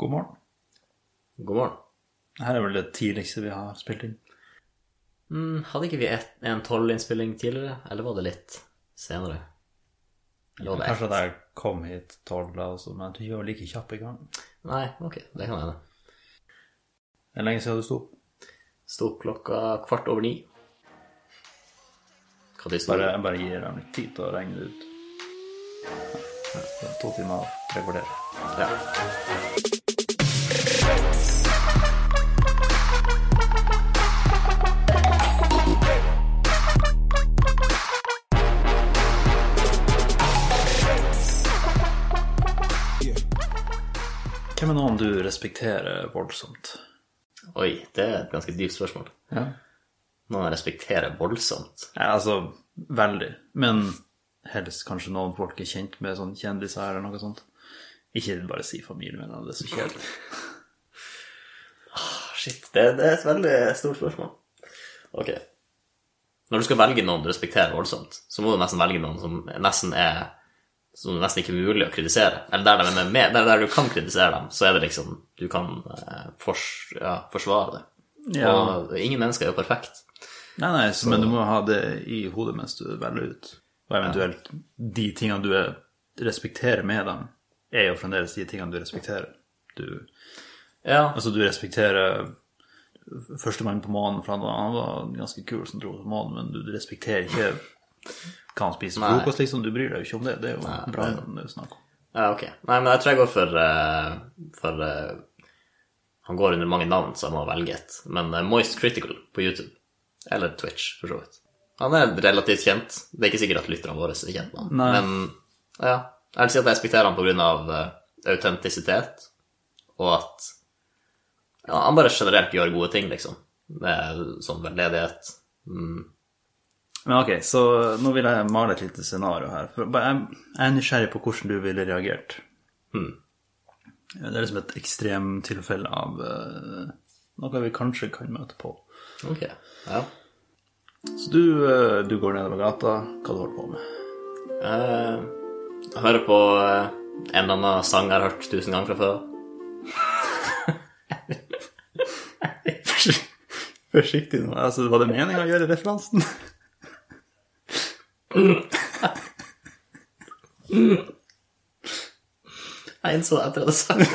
God morgen. God morgen. Her er vel det tidligste vi har spilt inn. Mm, hadde ikke vi et, en tolv-innspilling tidligere, eller var det litt senere? Eller var det Kanskje jeg kom hit tolv, altså, men du var like kjapp i gang. Nei, ok, det kan hende. Det er lenge siden du sto opp. Sto opp klokka kvart over ni. Hva de sto Bare, jeg bare gir dem litt tid til å regne det ut. Ja, er to timer og tre kvarter. Ja. Du respekterer voldsomt? Oi, det er et ganske dypt spørsmål. Ja. Noen jeg respekterer voldsomt. Ja, altså, veldig. Men helst kanskje noen folk er kjent med sånn kjendiser eller noe sånt. Ikke bare si familievenner, det er så kjedelig. Shit, det, det er et veldig stort spørsmål. Ok. Når du skal velge noen du respekterer voldsomt, så må du nesten velge noen som nesten er som det nesten ikke er mulig å kritisere. Eller der, de er med, der, der du kan kritisere dem, så er det liksom Du kan eh, fors, ja, forsvare det. Ja. Og ingen mennesker er jo perfekt. Nei, nei, så, men du må ha det i hodet mens du velger ut. Og eventuelt de tingene du er, respekterer med dem, er jo fremdeles de tingene du respekterer. Du, Ja, altså, du respekterer førstemann på månen, for han var, han var ganske kul som dro på månen, men du, du respekterer ikke hva han spiser Nei. frokost, liksom. Du bryr deg jo ikke om det. Det er jo bra det er snakk om. ja ok. Nei, men jeg tror jeg går for, eh, for eh, Han går under mange navn, så jeg må velge et. Men eh, Moist Critical på YouTube. Eller Twitch, for så vidt. Han er relativt kjent. Det er ikke sikkert at lytterne våre er kjent med ham. Men ja, jeg vil si at jeg respekterer grunn av eh, autentisitet, og at ja, han bare generelt gjør gode ting, liksom. Med sånn veldedighet. Mm. Men ok, så nå vil jeg male et lite scenario her. For jeg er nysgjerrig på hvordan du ville reagert. Hmm. Det er liksom et ekstremtilfelle av eh, noe vi kanskje kan møte på. Ok, ja. Så du, eh, du går nedover gata, hva du holder på med? Eh, jeg hører på en eller annen sang jeg har hørt tusen ganger fra før. Forsiktig nå, altså var det meninga å gjøre referansen? Jeg innså det etter at jeg sa det.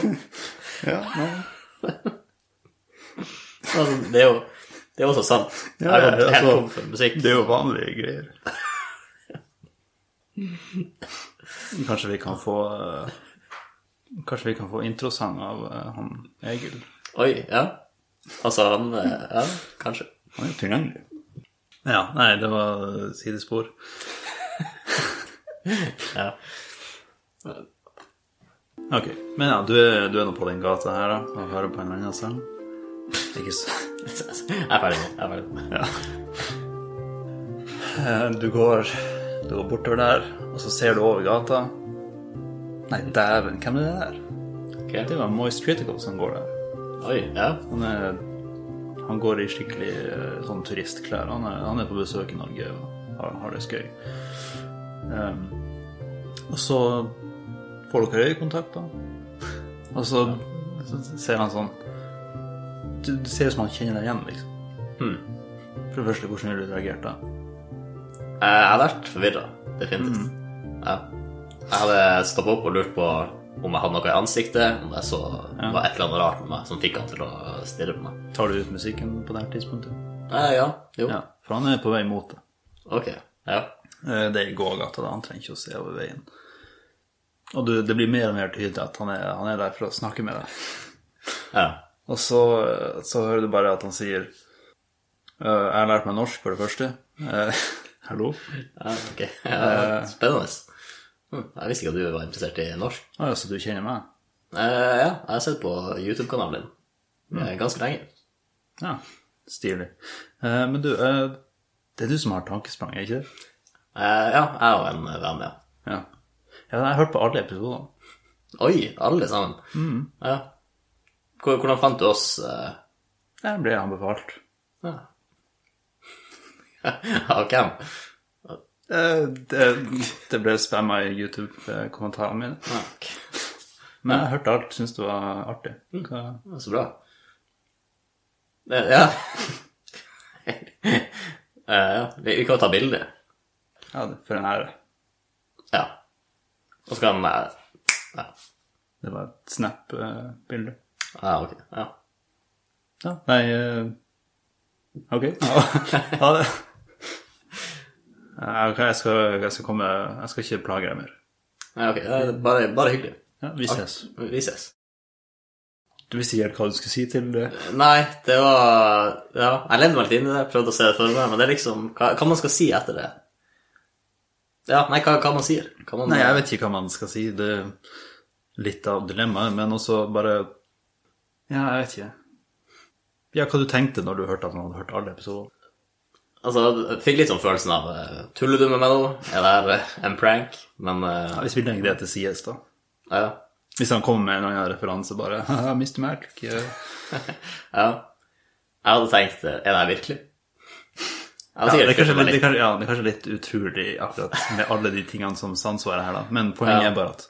Ja, nei. Altså, det er jo det er også sant. Jeg har gått helt tom for musikk. Det er jo vanlige greier. Kanskje vi kan få eh, Kanskje vi kan få introsang av eh, han Egil. Oi, ja. Altså, han eh, Ja, kanskje. Han er jo tilgjengelig. Ja, nei, det var sidespor. Ja. Ok, men ja, du er, du er nå på den gata her da, og hører på en annen sang. Ikke så... Jeg er ferdig nå. Jeg er ferdig nå. Ja. Eh, Du går, du går bortover der, og så ser du over gata. Nei, dæven, hvem er det der? Okay. Det var Moist Critical som går der. Oi, ja. Han, er, han går i skikkelig eh, sånn turistklær. Han er, han er på besøk i Norge og har, har det skøy. Um, og så får dere øyekontakt, da. Og så, så ser han sånn Du, du ser ut som han kjenner deg igjen, liksom. Hmm. For det første, hvordan ville du reagert da? Jeg har vært forvirra, definitivt. Ja. Jeg hadde stoppa opp og lurt på om jeg hadde noe i ansiktet, om jeg så var et eller annet rart med meg som fikk han til å stirre på meg. Tar du ut musikken på det her tidspunktet? Eh, ja, jo. Ja, for han er på vei mot det. Ok. Ja. Eh, Det er i gågata, da. Han trenger ikke å se over veien. Og du, det blir mer og mer tydelig at han er, han er der for å snakke med deg. ja. Og så, så hører du bare at han sier «Øh, Jeg har lært meg norsk, for det første. Eh, hallo? ja ok. Ja, spennende. Hm, Jeg visste ikke at du var interessert i norsk. Å ja, så du kjenner meg? Uh, ja, jeg har sett på YouTube-kanalen din mm. ganske lenge. Ja, stilig. Uh, men du, uh, det er du som har tankesprang, er ikke det? Ja, jeg og en venn, ja. Ja. ja jeg har hørt på alle episodene. Oi, alle sammen? Ja. Hvordan fant du oss? Jeg ble anbefalt. ja. Av hvem? Eh, det, det ble spamma i YouTube-kommentarene mine. Ja. Men jeg hørte alt, Syns det var artig. Hva? Ja, Så bra. Det, ja. Eh, ja. Vi, kan jo ta bilde. Ja, for en ære. Ja. Og så kan eh, Ja, Det var et Snap-bilde. ja ok. Ja. Ja, nei eh, Ok. Ha det. Ja, ok, jeg skal, jeg skal komme Jeg skal ikke plage deg mer. Nei, ok. Det bare, bare hyggelig. Ja, vi ses. Vi ses. Du visste ikke helt hva du skulle si til det? Nei, det var Ja, jeg levde meg litt inn i det, prøvde å se det for meg, men det er liksom Hva, hva man skal si etter det? Ja, nei, hva, hva man sier? Hva man, Nei, jeg vet ikke hva man skal si. Det er litt av dilemmaet, men også bare Ja, jeg vet ikke. Ja, hva du tenkte når du hørte at man hadde hørt alle episoder? Altså, jeg fikk litt sånn følelsen av eh, Tuller du med meg nå? Er det eh, en prank? Men uh, hvis vi legger det til C.S. da. ja. Hvis han kommer med en annen referanse, bare Mr. Eh, ja. Jeg hadde tenkt Er det her virkelig? Ja, det, er kanskje, litt- det, er kanskje, ja, det er kanskje litt utrolig akkurat med alle de tingene som sansvarer her, da. Men poenget Ja. er bare at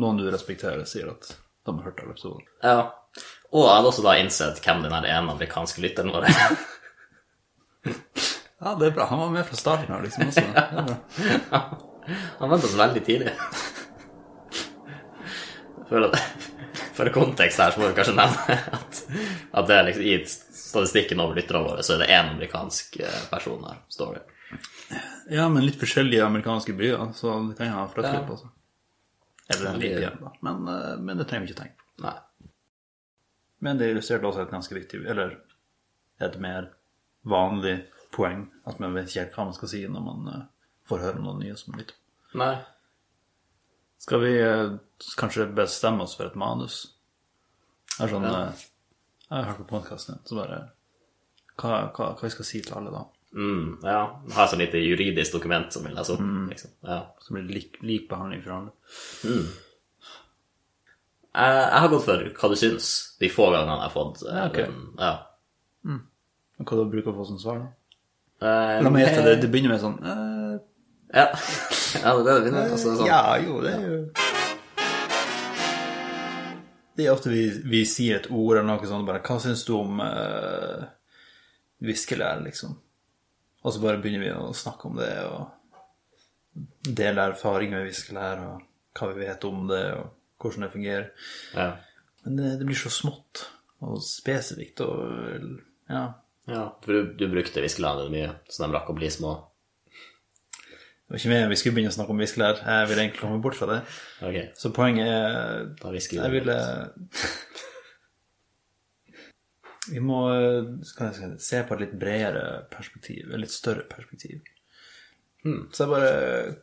noen du respekterer, sier at de har hørt alle episodene. Ja. Og jeg hadde også da innsett hvem den ene amerikanske lytteren var. Ja, det er bra. Han var med fra starten av, liksom. Også. Det er bra. Han vant oss veldig tidlig. For, at, for kontekst her så må vi kanskje nevne at, at det er liksom, i statistikken over lytterne våre så er det én amerikansk eh, person her, står det. Ja, men litt forskjellige amerikanske byer, så det kan jeg ha flyttet litt på. Eller en liten hjem, da. Men, eh, men det trenger vi ikke tenke på. Nei. Men det illustrerte også et ganske viktig, eller et mer vanlig poeng, at man vet ikke helt hva man skal si når man eh, får høre noe nye som lytter. Nei. Skal vi eh, kanskje bestemme oss for et manus? Det er sånn Ja. eh, Jeg hørt på podkasten, så bare hva, hva, hva vi skal si til alle da? Mm, ja. Har et sånt lite juridisk dokument som vil lese opp. Liksom. Ja. Så blir det lik, lik behandling for alle. Jeg, jeg har gått for hva du syns, de få gangene jeg har fått Ja, ok. den. Ja. Mm. hva du bruker å få som svar, da? Eh, La meg gjette, det, det begynner med sånn uh, Ja. ja, det er det det begynner med. Altså, sånn. Ja, jo, det er jo Det er ofte vi, vi sier et ord eller noe sånt, bare Hva syns du om uh, viskelær, liksom? Og så bare begynner vi å snakke om det og dele erfaring med viskelær og hva vi vet om det, og hvordan det fungerer. Ja. Men det, det blir så smått og spesifikt og ja. Ja. For du, du brukte viskelandet mye, så de rakk å bli små. Det var ikke meningen vi skulle begynne å snakke om viskelær. Jeg vil egentlig komme bort fra det. Ok, Så poenget er da visker Jeg vi ville Vi må skal jeg si, se på et litt bredere perspektiv, et litt større perspektiv. Så jeg bare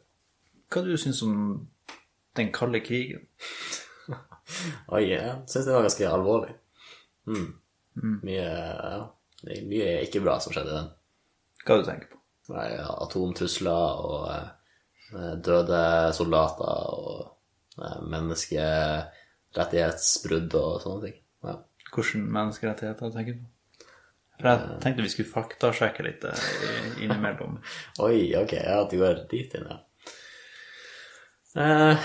Hva du syns om den kalde krigen? Oi, jeg syns det var ganske alvorlig. Mm. Mye, ja, det er mye ikke bra som skjedde i den. Hva du tenker på? Nei, Atomtrusler og eh, døde soldater og eh, menneskerettighetsbrudd og sånne ting. Ja. Hvilke menneskerettigheter tenker du på? For jeg tenkte vi skulle faktasjekke litt eh, innimellom. Oi, ok, ja, du går dit inn, ja. Eh,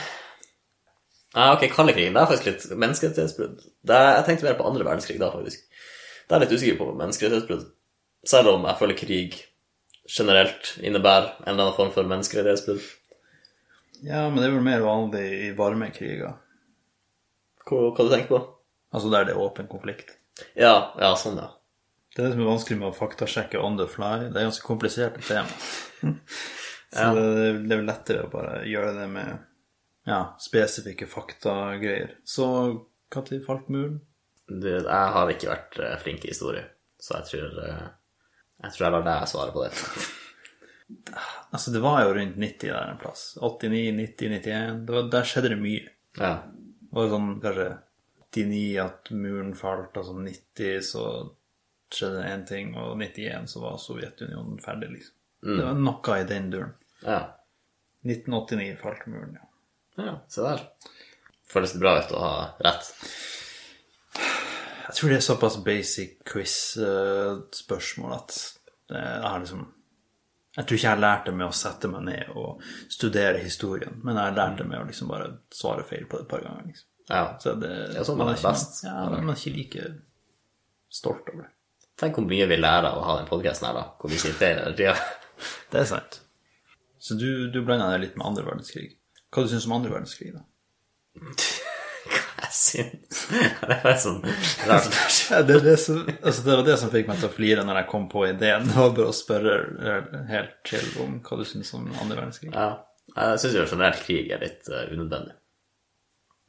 ok, kalde krigen, det er faktisk litt menneskerettighetsbrudd. Er, jeg tenkte mer på andre verdenskrig da, faktisk. Det er jeg litt usikker på menneskerettighetsbrudd. Selv om jeg føler krig generelt innebærer en eller annen form for menneskerettighetsbrudd. Ja, men det er vel mer vanlig i varme kriger. Hva, hva du tenker på? Altså der det er åpen konflikt. Ja, ja, sånn, ja. Det er det som er vanskelig med å faktasjekke on the fly. Det er ganske kompliserte tema. Så det, det er vel lettere å bare gjøre det med ja, spesifikke faktagreier. Så når falt muren? Det, jeg har ikke vært eh, flink i historie, så jeg tror eh, Jeg tror jeg lar deg svare på det. Altså, det var jo rundt 90 der en plass. 89, 90, 91. Det var, der skjedde det mye. Ja. Det var sånn kanskje 89 at muren falt, altså 90 så skjedde det én ting, og 91 så var Sovjetunionen ferdig, liksom. Det var noe i den duren. Ja. 1989 falt muren, ja. ja se der. Føles det bra ut å ha rett? Jeg tror det er såpass basic quiz-spørsmål at jeg har liksom Jeg tror ikke jeg har lært det med å sette meg ned og studere historien, men jeg har lært det med å liksom bare svare feil på det et par ganger. liksom. Ja. Så det, Ja, sånn man er ikke, best. Ja, man er ikke like stolt over det. Tenk hvor mye vi lærer av å ha den podkasten her, da. Hvor vi sitter hele tida. Det er sant. Så du, du blanda deg litt med andre verdenskrig. Hva du syns om andre verdenskrig, da? Syns Det var sånn rart. Ja, det, det, som, altså det var det som fikk meg til å flire når jeg kom på ideen. Det var bare å spørre eh, helt chill om hva du syns om andre verdenskrig. Ja. Jeg syns jo generelt krig er litt uh, unødvendig.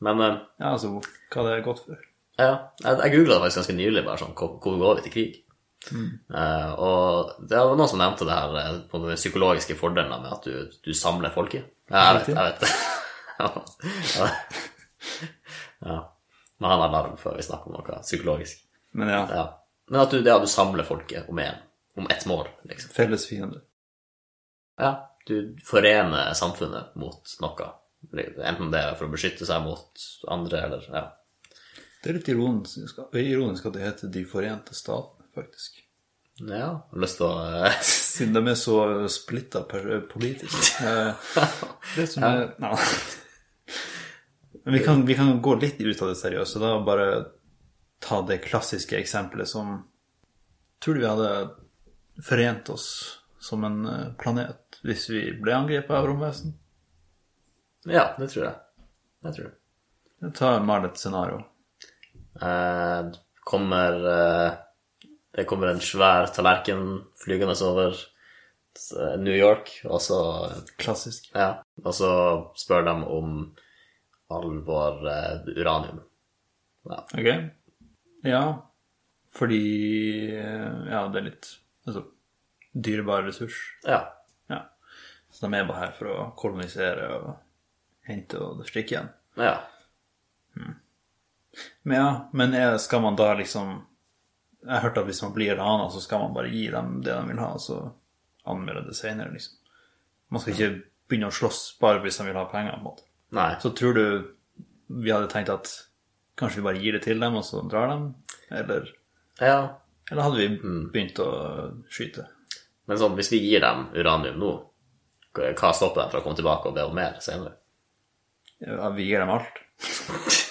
Men uh, Ja, altså hva det er godt for. ja, jeg, jeg googla det faktisk ganske nylig, bare sånn hvor, går vi til krig? Eh, og det var noen som nevnte det her på den psykologiske fordelen med at du, du samler folket. Ja, jeg vet, jeg vet det. Ja. ja. Men han har varm før vi snakker om noe psykologisk. Men ja, Ja. Men at du, det at du samler folket om, én, om ett mål, liksom. felles fiende. Ja, du forener samfunnet mot noe. Enten det er for å beskytte seg mot andre, eller ja. Det er litt ironisk, ironisk at det heter De forente statene, faktisk. Ja, jeg har lyst til å eh, Siden de er så splitta politisk. Eh, Det som er Nei. Men vi kan, vi kan gå litt ut av det seriøse. Da bare ta det klassiske eksempelet som Tror du vi hadde forent oss som en eh, planet hvis vi ble angrepet av romvesen? Ja, det tror jeg. Det tror jeg. Ta mal et scenario. Eh, kommer eh, Det kommer en svær tallerken flygende over eh, New York, og så Klassisk. Ja, og så spør de om all vår eh, uranium. Ja. Ok. Ja, fordi eh, Ja, det er litt altså, dyrebar ressurs. ja. Ja. Så de er bare her for å kolonisere og hente og stikke igjen. Ja. Men ja, men er, skal man da liksom Jeg har hørt at hvis man blir rana, så skal man bare gi dem det de vil ha, og så anmelde det senere, liksom. Man skal ikke begynne å slåss bare hvis de vil ha penger, på en måte. Nei. Så tror du vi hadde tenkt at kanskje vi bare gir det til dem, og så drar dem? Eller, Ja. eller hadde vi begynt å skyte? Men sånn, hvis vi gir dem uranium nå, hva stopper dem fra å komme tilbake og be om mer senere? Ja, vi gir dem alt.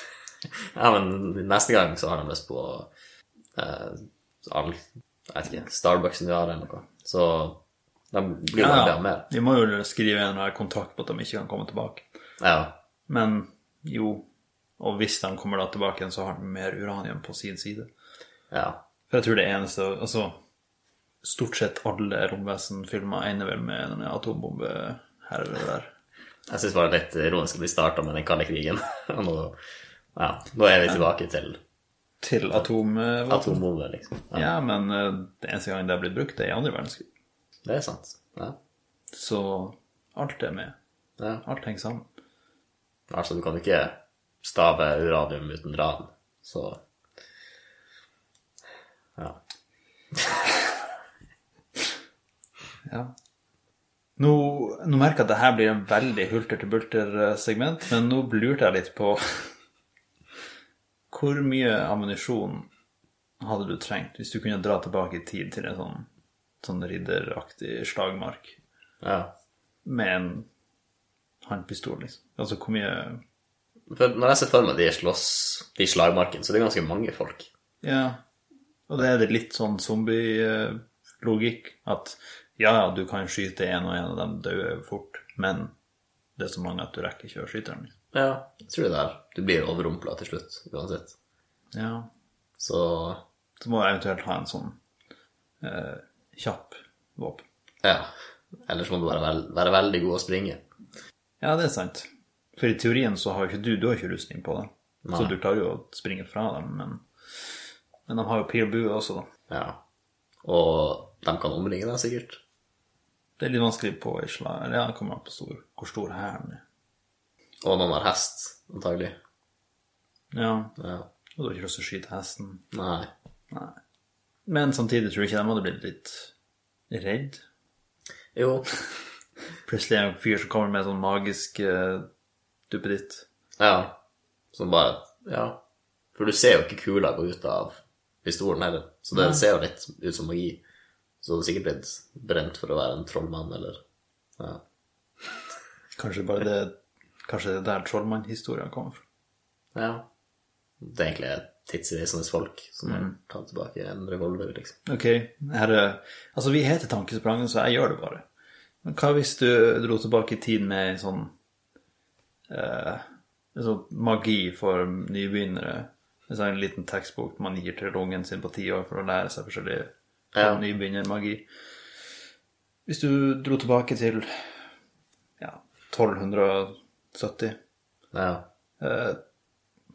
Ja, men neste gang så har de lyst på eh, all Jeg vet ikke, Starbucksen vi har, eller noe. Så de blir bare be om. Vi må jo skrive en kontrakt på at de ikke kan komme tilbake. Ja. Men jo, og hvis de kommer da tilbake igjen, så har de mer uranium på sin side. Ja. For jeg tror det eneste Altså, stort sett alle romvesenfilmer ender vel med en atombombe her eller der. Jeg syns bare det litt ironisk at vi starta med den kalde krigen. Og nå, ja, nå er vi tilbake til Til atomvåpen. atombomber, liksom. Ja, Ja, men eh, det eneste gang det har blitt brukt, det er i andre verdenskrig. Det er sant. Ja. Så alt er med. ja. Alt henger sammen. Altså, du kan ikke stave uranium uten ran, så Ja. Ja. Nå, nå merker jeg at det her blir en veldig hulter-til-bulter-segment, men nå lurte jeg litt på Hvor mye ammunisjon hadde du trengt hvis du kunne dra tilbake i tid til en sånn, sånn ridderaktig slagmark ja. med en håndpistol, liksom? Altså hvor mye For når jeg ser for meg de slåss, de slagmarkene, så det er ganske mange folk. Ja, og det er det litt sånn zombie-logikk at ja, ja, du kan skyte en og en av dem dør fort, men det er så mange at du rekker ikke å skyte dem. liksom. Ja, jeg tror det der. Du blir overrumpla til slutt, uansett. Ja, Så så må jeg eventuelt ha en sånn eh, kjapp våpen. ja. Ellers må du være, være veldig god å springe. Ja, det er sant. For i teorien så har jo ikke du, du har ikke rustning på det. Så du klarer jo å springe fra dem, men, men de har jo pil og bue også, da. Ja. Og de kan omringe deg, sikkert. Det er litt vanskelig på Isla. eller ja, det kommer an på stor, hvor stor hæren er. Og noen har hest, antagelig. Ja, Ja. og du har ikke lyst til å skyte hesten. Nei. Nei. Men samtidig tror du ikke de hadde blitt litt redd. Jo. Plutselig er det en fyr som kommer med sånn magisk uh, duppeditt. Ja. Som bare Ja. For du ser jo ikke kula gå ut av pistolen heller. Så det ser jo litt ut som magi. Så du hadde sikkert blitt brent for å være en trollmann, eller Ja. Kanskje bare det Kanskje det er der trollmannhistorien kommer fra. Ja. Det er egentlig tidsreisende folk som har tatt tilbake en revolver, liksom. Ok, her er, altså vi heter Tankesprangen, så jeg gjør det bare. Men hva hvis du dro tilbake i tid med en sånn, eh, en sånn magi for nybegynnere? En sånn liten tekstbok man gir til ungen sin på ti år for å lære seg forskjellig Ja. nybegynnermagi. Hvis du dro tilbake til ja, 1270, Ja. eh,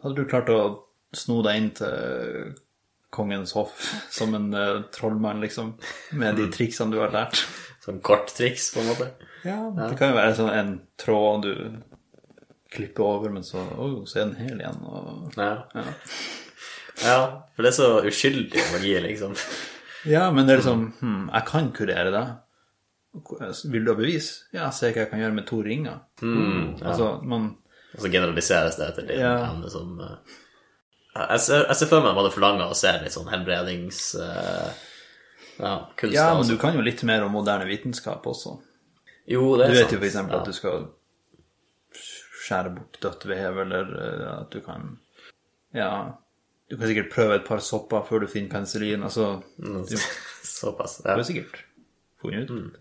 hadde du klart å sno deg inn til kongens hoff som en uh, trollmann, liksom, med de triksene du har lært? Sånn kort triks, på en måte. Ja, det kan jo være sånn en tråd du klipper over, men så, oh, så er den hel igjen. Og... Ja. Ja. ja. For det er så uskyldig magi, liksom. ja, men det er liksom hm, Jeg kan kurere deg. Vil du ha bevis? Ja, se hva jeg kan gjøre med to ringer. Altså, man Og så generaliseres det til din Ja. som eh, jeg, ser, jeg ser for meg hva det forlanger å se litt sånn helbredings... eh, ja, kunst. Ja, men du kan jo litt mer om moderne vitenskap også. Jo, det er sant. Du vet jo eksempel ja. at du skal skjære bort dødt vev, eller eh, at du kan Ja, du kan sikkert prøve et par sopper før du finner penicillin. Altså, Mm. du Såpass. Ja. Du har sikkert funnet ut. Mm.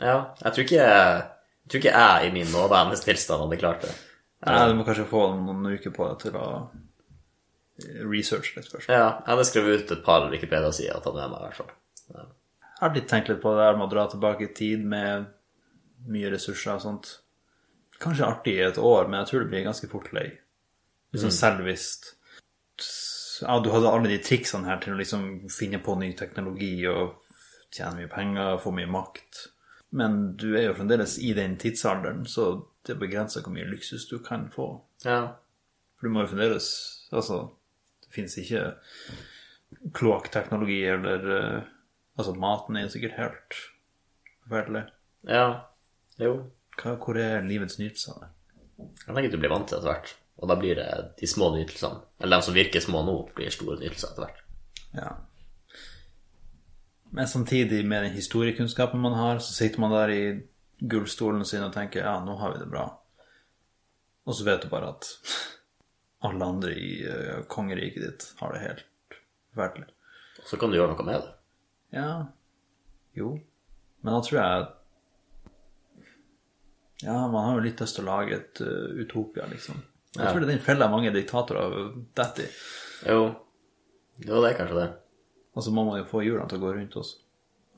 ja. Jeg tror ikke jeg, tror ikke jeg i min nåværende tilstand hadde klart det. Nei, du må kanskje få noen uker på deg til å researche litt først. Ja, jeg hadde skrevet ut et par Wikipedia-sider og tatt med meg, i hvert fall. Ja. Jeg har litt tenkt litt på det der med å dra tilbake i tid med mye ressurser og sånt. Kanskje artig i et år, men jeg tror det blir ganske fort lei. Liksom selvvisst. Ja, du hadde alle de triksene her til å liksom finne på ny teknologi og tjene mye penger, få mye makt. Men du er jo fremdeles i den tidsalderen, så det begrenser hvor mye luksus du kan få. ja. For du må jo fremdeles Altså, finnes ikke kloakkteknologi eller eh, Altså, maten er sikkert helt forferdelig. Ja. Jo. Hva, hvor er livets nytelser? Jeg tenker du blir vant til etter hvert. Og da blir det de små nytelsene, eller de som virker små nå, blir store nytelser etter hvert. Ja. Men samtidig, med den historiekunnskapen man har, så sitter man der i gullstolen sin og tenker ja, nå har vi det bra. Og så vet du bare at alle andre i uh, kongeriket ditt har det helt forferdelig. Så kan du gjøre noe med det. Ja, jo. Men da tror jeg Ja, man har jo litt lyst til å lage et uh, utopia, liksom. Jeg Ja. tror det er den fella mange diktatorer detter i. Jo. Jo, det er kanskje det. Og så må man jo få hjulene til å gå rundt oss.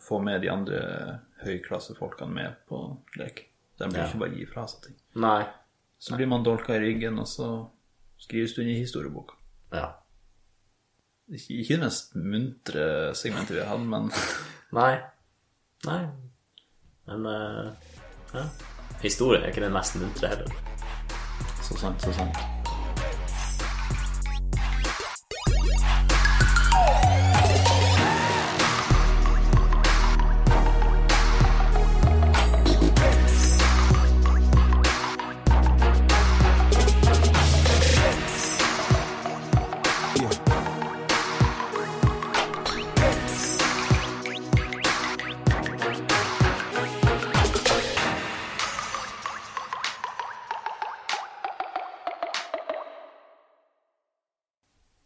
Få med de andre høyklassefolkene med på lek. De blir Ja. ikke bare gi fra seg ting. Nei. Så blir man dolka i ryggen, og så skrives du inn i historieboka. Ja. Ikke, ikke det mest muntre segmentet vi har hatt, men Nei. Nei. Men uh, ja. historie er ikke den mest muntre heller. så sant, så sant.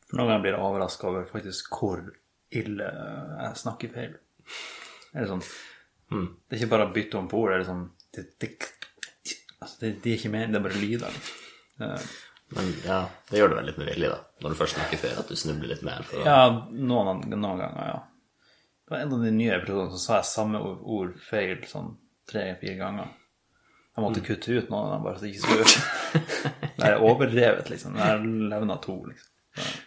For noen ganger blir jeg overraska over faktisk hvor ille jeg snakker feil. Det er mm. Det er ikke bare å bytte om på ord. Det er liksom det, det, altså, det, det er ikke mer, det er bare lyder. Eh, Men ja, det gjør det vel litt med vilje, da. Når du først snakker feil, at du snubler litt mer. For. Ja, noen, noen ganger, ja. Det var en av de nye episodene så sa jeg samme ord, ord feil sånn tre-fire ganger. Jeg måtte kutte ut noen av dem bare så det ikke skulle Det er overdrevet, liksom. Det er levna to, liksom.